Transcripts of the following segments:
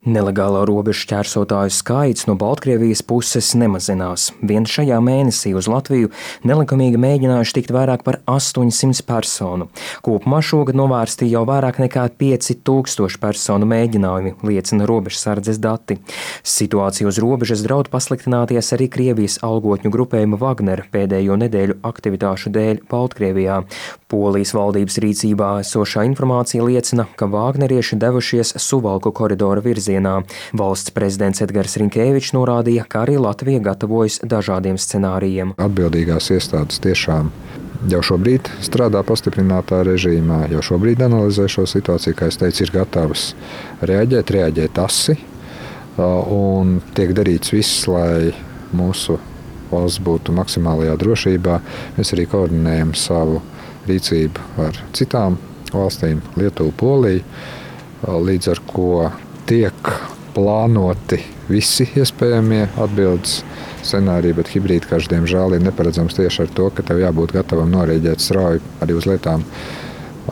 Nelegālo robežu šķērsotāju skaits no Baltkrievijas puses nemazinās. Vien šajā mēnesī uz Latviju nelikumīgi mēģinājuši tikt vairāk par 800 personu. Kopumā šogad novērsti jau vairāk nekā 5000 personu mēģinājumi, liecina robežsardzes dati. Situācija uz robežas draud pasliktināties arī Krievijas algotņu grupējuma Wagner pēdējo nedēļu aktivitāšu dēļ Baltkrievijā. Polijas valdības rīcībā esošā informācija liecina, ka Wagnerieši devušies Suvalku koridora virzienā. Valsts prezidents Edgars Rinkēvičs norādīja, ka arī Latvija gatavojas dažādiem scenārijiem. Atbildīgās iestādes tiešām jau šobrīd strādā pastiprinātā režīmā, jau šobrīd analizē šo situāciju, kā es teicu, ir gatavas reaģēt, reaģēt asi. Un tiek darīts viss, lai mūsu valsts būtu maksimālajā drošībā. Mēs arī koordinējam savu rīcību ar citām valstīm, Lietuvu, Poliju, līdz ar to tiek plānoti visi iespējamie atbildes scenāriji, bet hibrīda karš, diemžēl, ir neparedzams tieši ar to, ka tev jābūt gatavam norēģēt strauji arī uz lietām,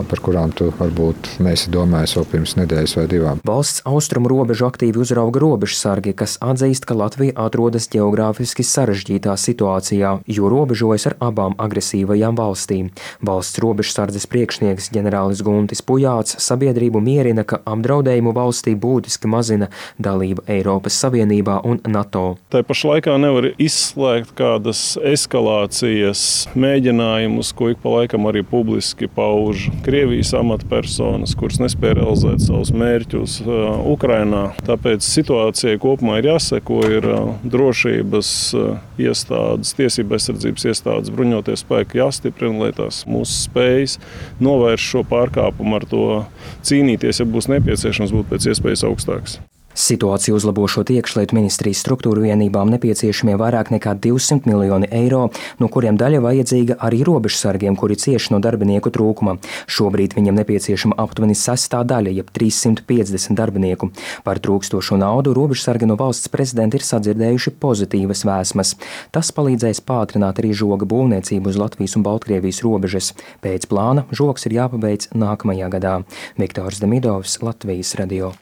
par kurām tu varbūt neesi domājis vēl pirms nedēļas vai divām. Valsts austrumu robežu aktīvi uzrauga robežsargi, kas atzīst, ka Latvija atrodas geogrāfiski sarežģītā situācijā, jo robežojas ar abām agresīvajām valstīm. Valsts robežsardzes priekšnieks ģenerālis Guntis Pujāts sabiedrību mierina, ka apdraudējumu valstī būtiski mazina dalība Eiropas Savienībā un NATO. Tā pašā laikā nevar izslēgt kādas eskalācijas mēģinājumus, ko ik pa laikam arī publiski pauž Krievijas amatpersonas, kuras nespēja realizēt savus mērķus uh, Ukrajinā. Tāpēc situācijai kopumā ir jāseko, ir uh, drošības uh, iestādes, tiesība aizsardzības iestādes, bruņoties spēki jāstiprina, lai tās mūsu spējas novērst šo pārkāpumu ar to cīnīties, ja būs nepieciešams būt pēc iespējas augstāks. Situāciju uzlabošot iekšlietu ministrijas struktūru vienībām nepieciešamie vairāk nekā 200 miljoni eiro, no kuriem daļa vajadzīga arī robežsargiem, kuri cieši no darbinieku trūkuma. Šobrīd viņam nepieciešama aptuveni sestā daļa, jeb 350 darbinieku. Par trūkstošo naudu robežsargi no valsts prezidenta ir sadzirdējuši pozitīvas vēsmas. Tas palīdzēs pātrināt arī žoga būvniecību uz Latvijas un Baltkrievijas robežas. Pēc plāna žogs ir jāpabeidz nākamajā gadā. Viktors Demidovs, Latvijas radio.